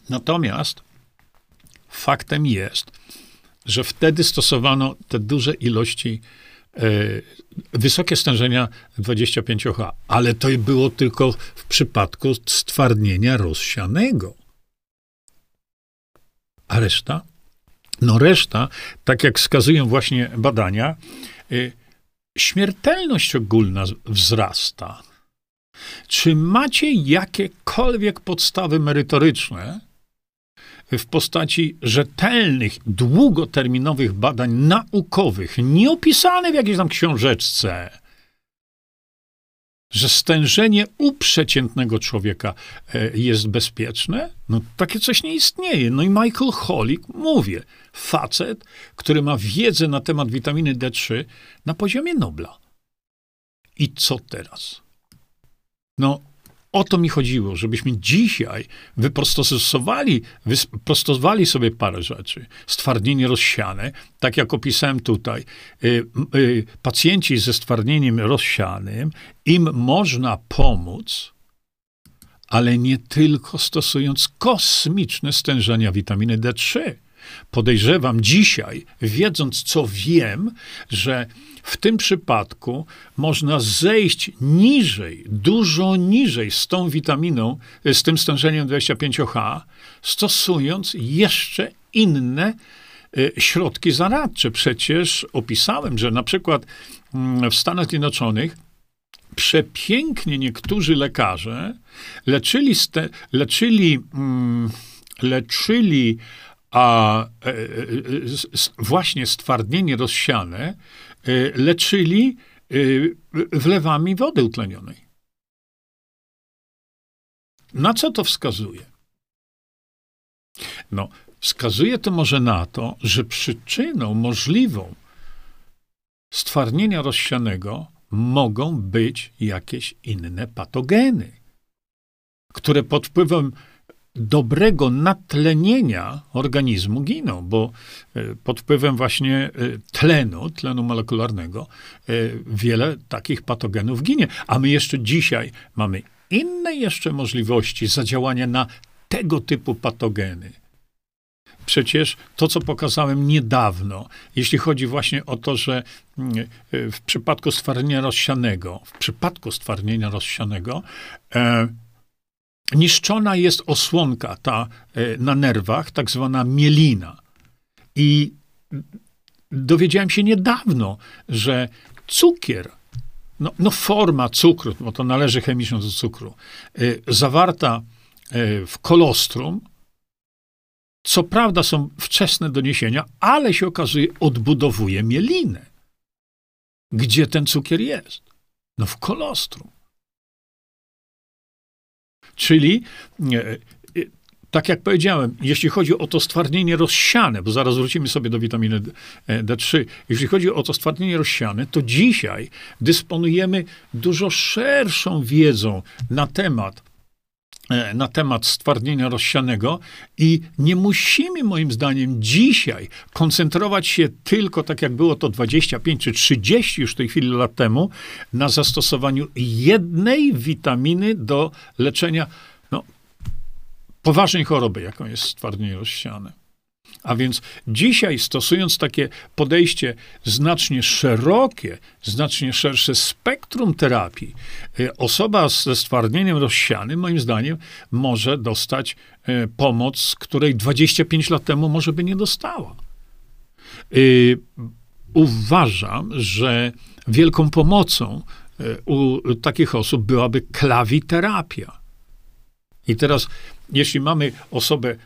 Natomiast faktem jest, że wtedy stosowano te duże ilości, e, wysokie stężenia 25H, ale to było tylko w przypadku stwardnienia rozsianego. A reszta? No reszta, tak jak wskazują właśnie badania, y, śmiertelność ogólna wzrasta. Czy macie jakiekolwiek podstawy merytoryczne w postaci rzetelnych, długoterminowych badań naukowych, nie opisane w jakiejś tam książeczce, że stężenie u przeciętnego człowieka e, jest bezpieczne? No takie coś nie istnieje. No i Michael Holick, mówię, facet, który ma wiedzę na temat witaminy D3 na poziomie Nobla. I co teraz? No, o to mi chodziło, żebyśmy dzisiaj wyprostosowali, wyprostowali sobie parę rzeczy. Stwardnienie rozsiane, tak jak opisałem tutaj. Y, y, pacjenci ze stwardnieniem rozsianym, im można pomóc, ale nie tylko stosując kosmiczne stężenia witaminy D3. Podejrzewam dzisiaj, wiedząc co wiem, że w tym przypadku można zejść niżej, dużo niżej z tą witaminą, z tym stężeniem 25H, stosując jeszcze inne y, środki zaradcze. Przecież opisałem, że na przykład mm, w Stanach Zjednoczonych przepięknie niektórzy lekarze leczyli, ste, leczyli, mm, leczyli a e, e, właśnie stwardnienie rozsiane E, leczyli e, wlewami wody utlenionej. Na co to wskazuje? No, wskazuje to może na to, że przyczyną możliwą stwardnienia rozsianego mogą być jakieś inne patogeny, które pod wpływem dobrego natlenienia organizmu giną, bo e, pod wpływem właśnie e, tlenu, tlenu molekularnego, e, wiele takich patogenów ginie. A my jeszcze dzisiaj mamy inne jeszcze możliwości zadziałania na tego typu patogeny. Przecież to, co pokazałem niedawno, jeśli chodzi właśnie o to, że mm, w przypadku stwardnienia rozsianego, w przypadku stwardnienia rozsianego, niszczona jest osłonka ta e, na nerwach, tak zwana mielina. I dowiedziałem się niedawno, że cukier, no, no forma cukru, bo to należy chemicznie do cukru, e, zawarta e, w kolostrum, co prawda są wczesne doniesienia, ale się okazuje, odbudowuje mielinę. Gdzie ten cukier jest? No w kolostrum. Czyli e, e, tak jak powiedziałem, jeśli chodzi o to stwardnienie rozsiane, bo zaraz wrócimy sobie do witaminy D3, jeśli chodzi o to stwardnienie rozsiane, to dzisiaj dysponujemy dużo szerszą wiedzą na temat E, na temat stwardnienia rozsianego i nie musimy, moim zdaniem, dzisiaj koncentrować się tylko, tak jak było to 25 czy 30 już w tej chwili lat temu, na zastosowaniu jednej witaminy do leczenia no, poważnej choroby, jaką jest stwardnienie rozsiane. A więc dzisiaj, stosując takie podejście znacznie szerokie, znacznie szersze spektrum terapii, y, osoba ze stwardnieniem rozsianym, moim zdaniem, może dostać y, pomoc, której 25 lat temu może by nie dostała. Y, uważam, że wielką pomocą u takich osób byłaby klawiterapia. I teraz, jeśli mamy osobę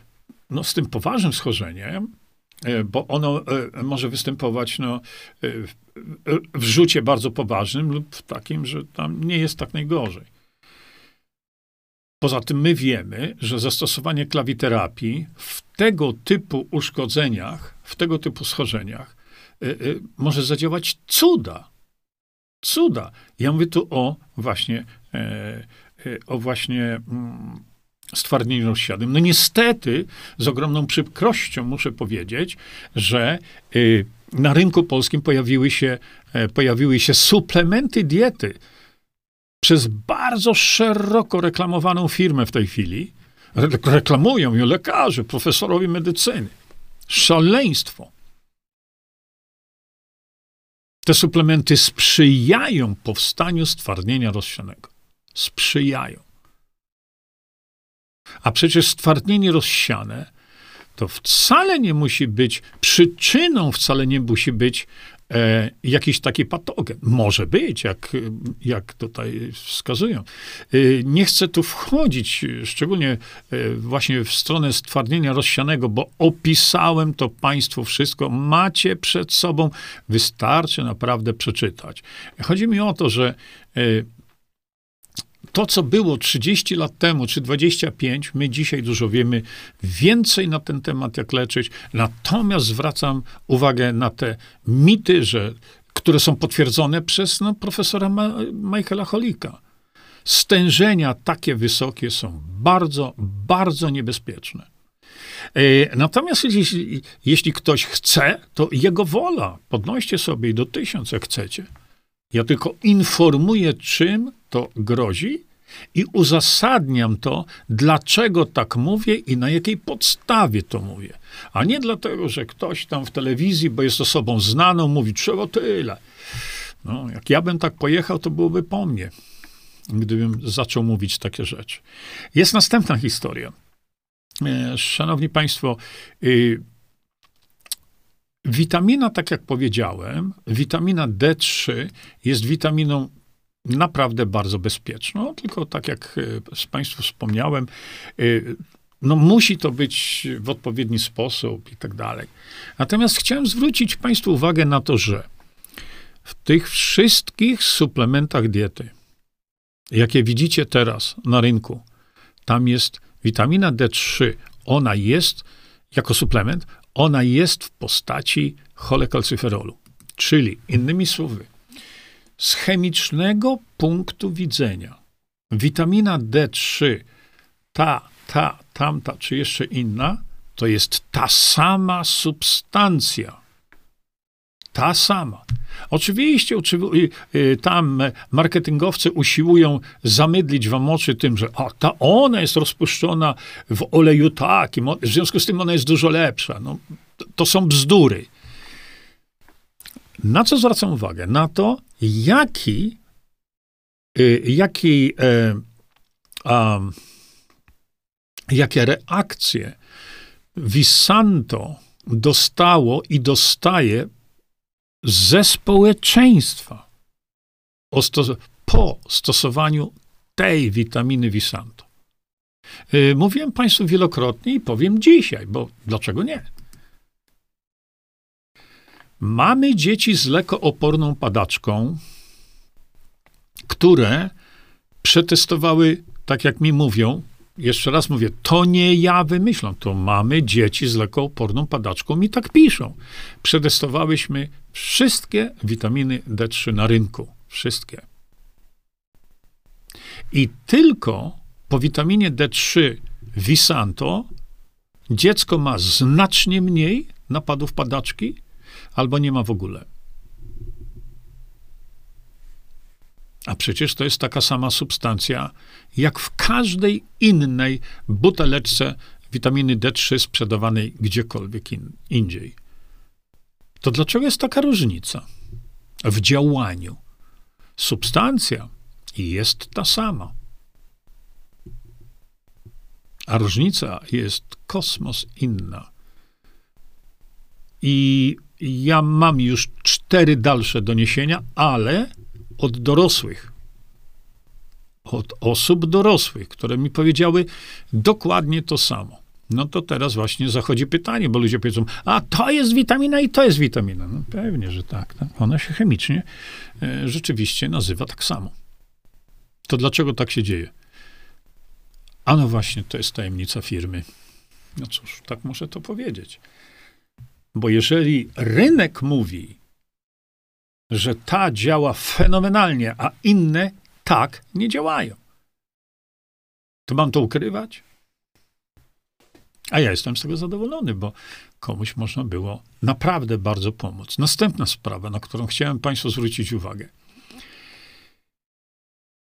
no, z tym poważnym schorzeniem, e, bo ono e, może występować no, e, w rzucie bardzo poważnym lub w takim, że tam nie jest tak najgorzej. Poza tym my wiemy, że zastosowanie klawiterapii w tego typu uszkodzeniach, w tego typu schorzeniach może zadziałać cuda. Cuda. Ja mówię tu o właśnie, o właśnie mm, stwardnieniu rozsiadłym. No niestety, z ogromną przykrością muszę powiedzieć, że y, na rynku polskim pojawiły się, e, pojawiły się suplementy diety przez bardzo szeroko reklamowaną firmę w tej chwili. Reklamują ją lekarze, profesorowie medycyny. Szaleństwo. Te suplementy sprzyjają powstaniu stwardnienia rozsianego. Sprzyjają. A przecież stwardnienie rozsiane to wcale nie musi być przyczyną, wcale nie musi być e, jakiś taki patogen. Może być, jak, jak tutaj wskazują. E, nie chcę tu wchodzić, szczególnie e, właśnie w stronę stwardnienia rozsianego, bo opisałem to Państwu wszystko. Macie przed sobą, wystarczy naprawdę przeczytać. Chodzi mi o to, że e, to, co było 30 lat temu, czy 25, my dzisiaj dużo wiemy więcej na ten temat, jak leczyć. Natomiast zwracam uwagę na te mity, że, które są potwierdzone przez no, profesora Ma Michaela Holika. Stężenia takie wysokie są bardzo, bardzo niebezpieczne. E, natomiast jeśli, jeśli ktoś chce, to jego wola. Podnoście sobie do tysiąc, jak chcecie. Ja tylko informuję, czym to grozi i uzasadniam to, dlaczego tak mówię i na jakiej podstawie to mówię. A nie dlatego, że ktoś tam w telewizji, bo jest osobą znaną, mówi, trzeba tyle. No, jak ja bym tak pojechał, to byłoby po mnie, gdybym zaczął mówić takie rzeczy. Jest następna historia. E, szanowni Państwo, y, Witamina, tak jak powiedziałem, witamina D3 jest witaminą naprawdę bardzo bezpieczną, tylko tak jak e, z Państwu wspomniałem, e, no musi to być w odpowiedni sposób i tak dalej. Natomiast chciałem zwrócić Państwu uwagę na to, że w tych wszystkich suplementach diety, jakie widzicie teraz na rynku, tam jest witamina D3. Ona jest jako suplement, ona jest w postaci cholekalcyferolu. Czyli, innymi słowy, z chemicznego punktu widzenia, witamina D3, ta, ta, tamta, czy jeszcze inna, to jest ta sama substancja. Ta sama. Oczywiście y, y, tam marketingowcy usiłują zamydlić wam oczy tym, że a, ta ona jest rozpuszczona w oleju takim, w związku z tym ona jest dużo lepsza. No, to, to są bzdury. Na co zwracam uwagę? Na to, jaki, y, jaki, a, jakie reakcje Visanto dostało i dostaje ze społeczeństwa po stosowaniu tej witaminy Visanto. Y, mówiłem Państwu wielokrotnie i powiem dzisiaj, bo dlaczego nie? Mamy dzieci z lekooporną padaczką, które przetestowały, tak jak mi mówią, jeszcze raz mówię, to nie ja wymyślam, to mamy dzieci z lekooporną padaczką i tak piszą. Przetestowałyśmy wszystkie witaminy D3 na rynku. Wszystkie. I tylko po witaminie D3 Visanto dziecko ma znacznie mniej napadów padaczki albo nie ma w ogóle. A przecież to jest taka sama substancja, jak w każdej innej buteleczce witaminy D3 sprzedawanej gdziekolwiek in, indziej. To dlaczego jest taka różnica w działaniu? Substancja jest ta sama. A różnica jest kosmos inna. I ja mam już cztery dalsze doniesienia, ale od dorosłych, od osób dorosłych, które mi powiedziały dokładnie to samo. No to teraz właśnie zachodzi pytanie, bo ludzie powiedzą, a to jest witamina i to jest witamina. No pewnie, że tak. tak. Ona się chemicznie e, rzeczywiście nazywa tak samo. To dlaczego tak się dzieje? A no właśnie, to jest tajemnica firmy. No cóż, tak muszę to powiedzieć. Bo jeżeli rynek mówi, że ta działa fenomenalnie, a inne tak nie działają, to mam to ukrywać? A ja jestem z tego zadowolony, bo komuś można było naprawdę bardzo pomóc. Następna sprawa, na którą chciałem Państwu zwrócić uwagę.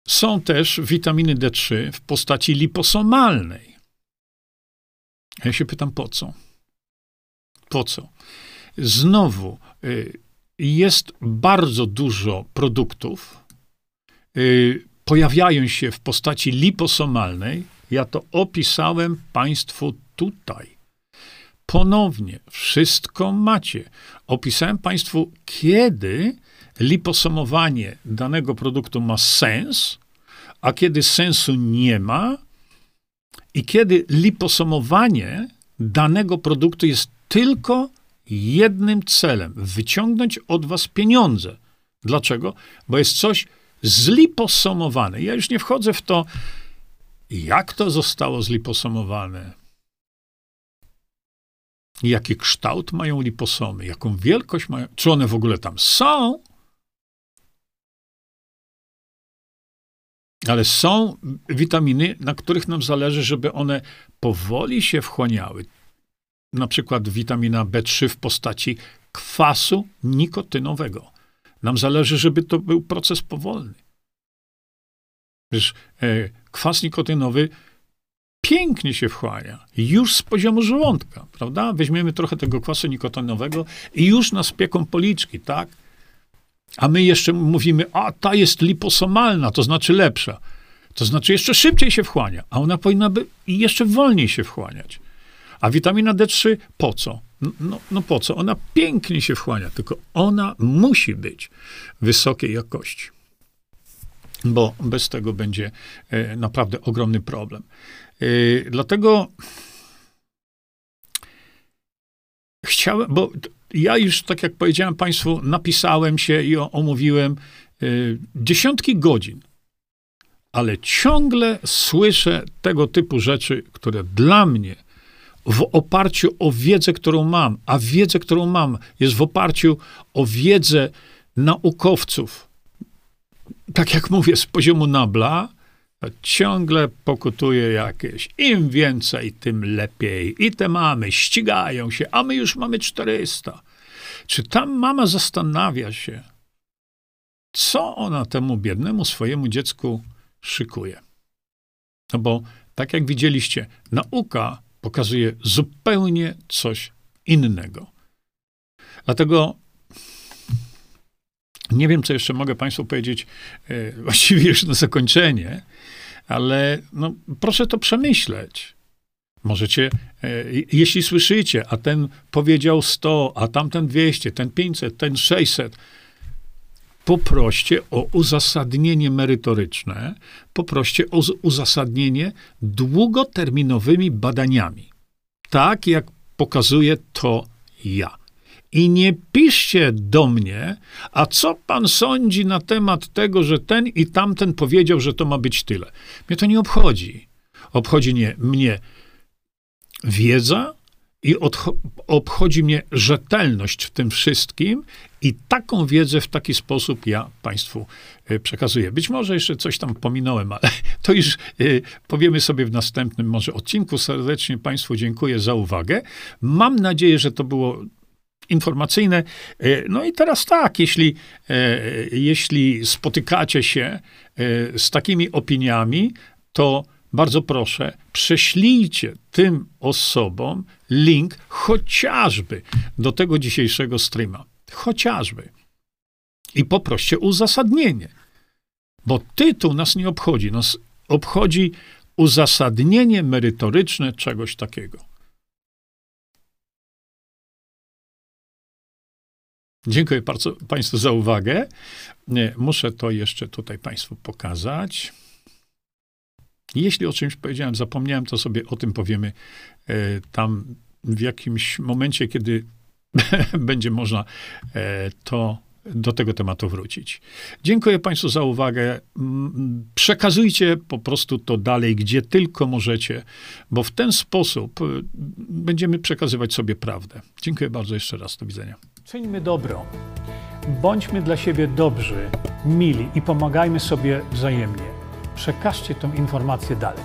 Są też witaminy D3 w postaci liposomalnej. Ja się pytam, po co? Po co? Znowu, y, jest bardzo dużo produktów, y, pojawiają się w postaci liposomalnej. Ja to opisałem Państwu tutaj. Ponownie, wszystko macie. Opisałem Państwu, kiedy liposomowanie danego produktu ma sens, a kiedy sensu nie ma, i kiedy liposomowanie danego produktu jest tylko jednym celem wyciągnąć od was pieniądze. Dlaczego? Bo jest coś zliposomowane. Ja już nie wchodzę w to, jak to zostało zliposomowane. Jaki kształt mają liposomy, jaką wielkość mają, czy one w ogóle tam są. Ale są witaminy, na których nam zależy, żeby one powoli się wchłaniały na przykład witamina B3 w postaci kwasu nikotynowego. Nam zależy, żeby to był proces powolny. Wiesz, e, kwas nikotynowy pięknie się wchłania, już z poziomu żołądka, prawda? Weźmiemy trochę tego kwasu nikotynowego i już nas pieką policzki, tak? A my jeszcze mówimy, a ta jest liposomalna, to znaczy lepsza. To znaczy jeszcze szybciej się wchłania, a ona powinna by jeszcze wolniej się wchłaniać. A witamina D3 po co? No, no po co? Ona pięknie się wchłania, tylko ona musi być wysokiej jakości. Bo bez tego będzie e, naprawdę ogromny problem. E, dlatego chciałem, bo ja już, tak jak powiedziałem Państwu, napisałem się i omówiłem e, dziesiątki godzin, ale ciągle słyszę tego typu rzeczy, które dla mnie w oparciu o wiedzę, którą mam, a wiedzę, którą mam, jest w oparciu o wiedzę naukowców, tak jak mówię, z poziomu nabla, ciągle pokutuje jakieś. Im więcej, tym lepiej. I te mamy ścigają się, a my już mamy 400. Czy tam mama zastanawia się, co ona temu biednemu swojemu dziecku szykuje? No bo, tak jak widzieliście, nauka pokazuje zupełnie coś innego. Dlatego nie wiem, co jeszcze mogę Państwu powiedzieć, e, właściwie już na zakończenie, ale no, proszę to przemyśleć. Możecie, e, jeśli słyszycie, a ten powiedział 100, a tamten 200, ten 500, ten 600, poproście o uzasadnienie merytoryczne, poproście o uzasadnienie długoterminowymi badaniami. Tak jak pokazuję to ja. I nie piszcie do mnie, a co pan sądzi na temat tego, że ten i tamten powiedział, że to ma być tyle. Mnie to nie obchodzi. Obchodzi nie, mnie wiedza i obchodzi mnie rzetelność w tym wszystkim i taką wiedzę w taki sposób ja Państwu e, przekazuję. Być może jeszcze coś tam pominąłem, ale to już e, powiemy sobie w następnym może odcinku. Serdecznie Państwu dziękuję za uwagę. Mam nadzieję, że to było informacyjne. E, no i teraz tak, jeśli, jeśli spotykacie się z takimi opiniami, to bardzo proszę, prześlijcie tym osobom link chociażby do tego dzisiejszego streama. Chociażby. I poproście uzasadnienie. Bo tytuł nas nie obchodzi. Nas obchodzi uzasadnienie merytoryczne czegoś takiego. Dziękuję bardzo Państwu za uwagę. Muszę to jeszcze tutaj Państwu pokazać. Jeśli o czymś powiedziałem, zapomniałem, to sobie o tym powiemy e, tam w jakimś momencie, kiedy będzie można e, to do tego tematu wrócić. Dziękuję Państwu za uwagę. Przekazujcie po prostu to dalej, gdzie tylko możecie, bo w ten sposób e, będziemy przekazywać sobie prawdę. Dziękuję bardzo jeszcze raz. Do widzenia. Czyńmy dobro. Bądźmy dla siebie dobrzy, mili i pomagajmy sobie wzajemnie przekażcie tę informację dalej.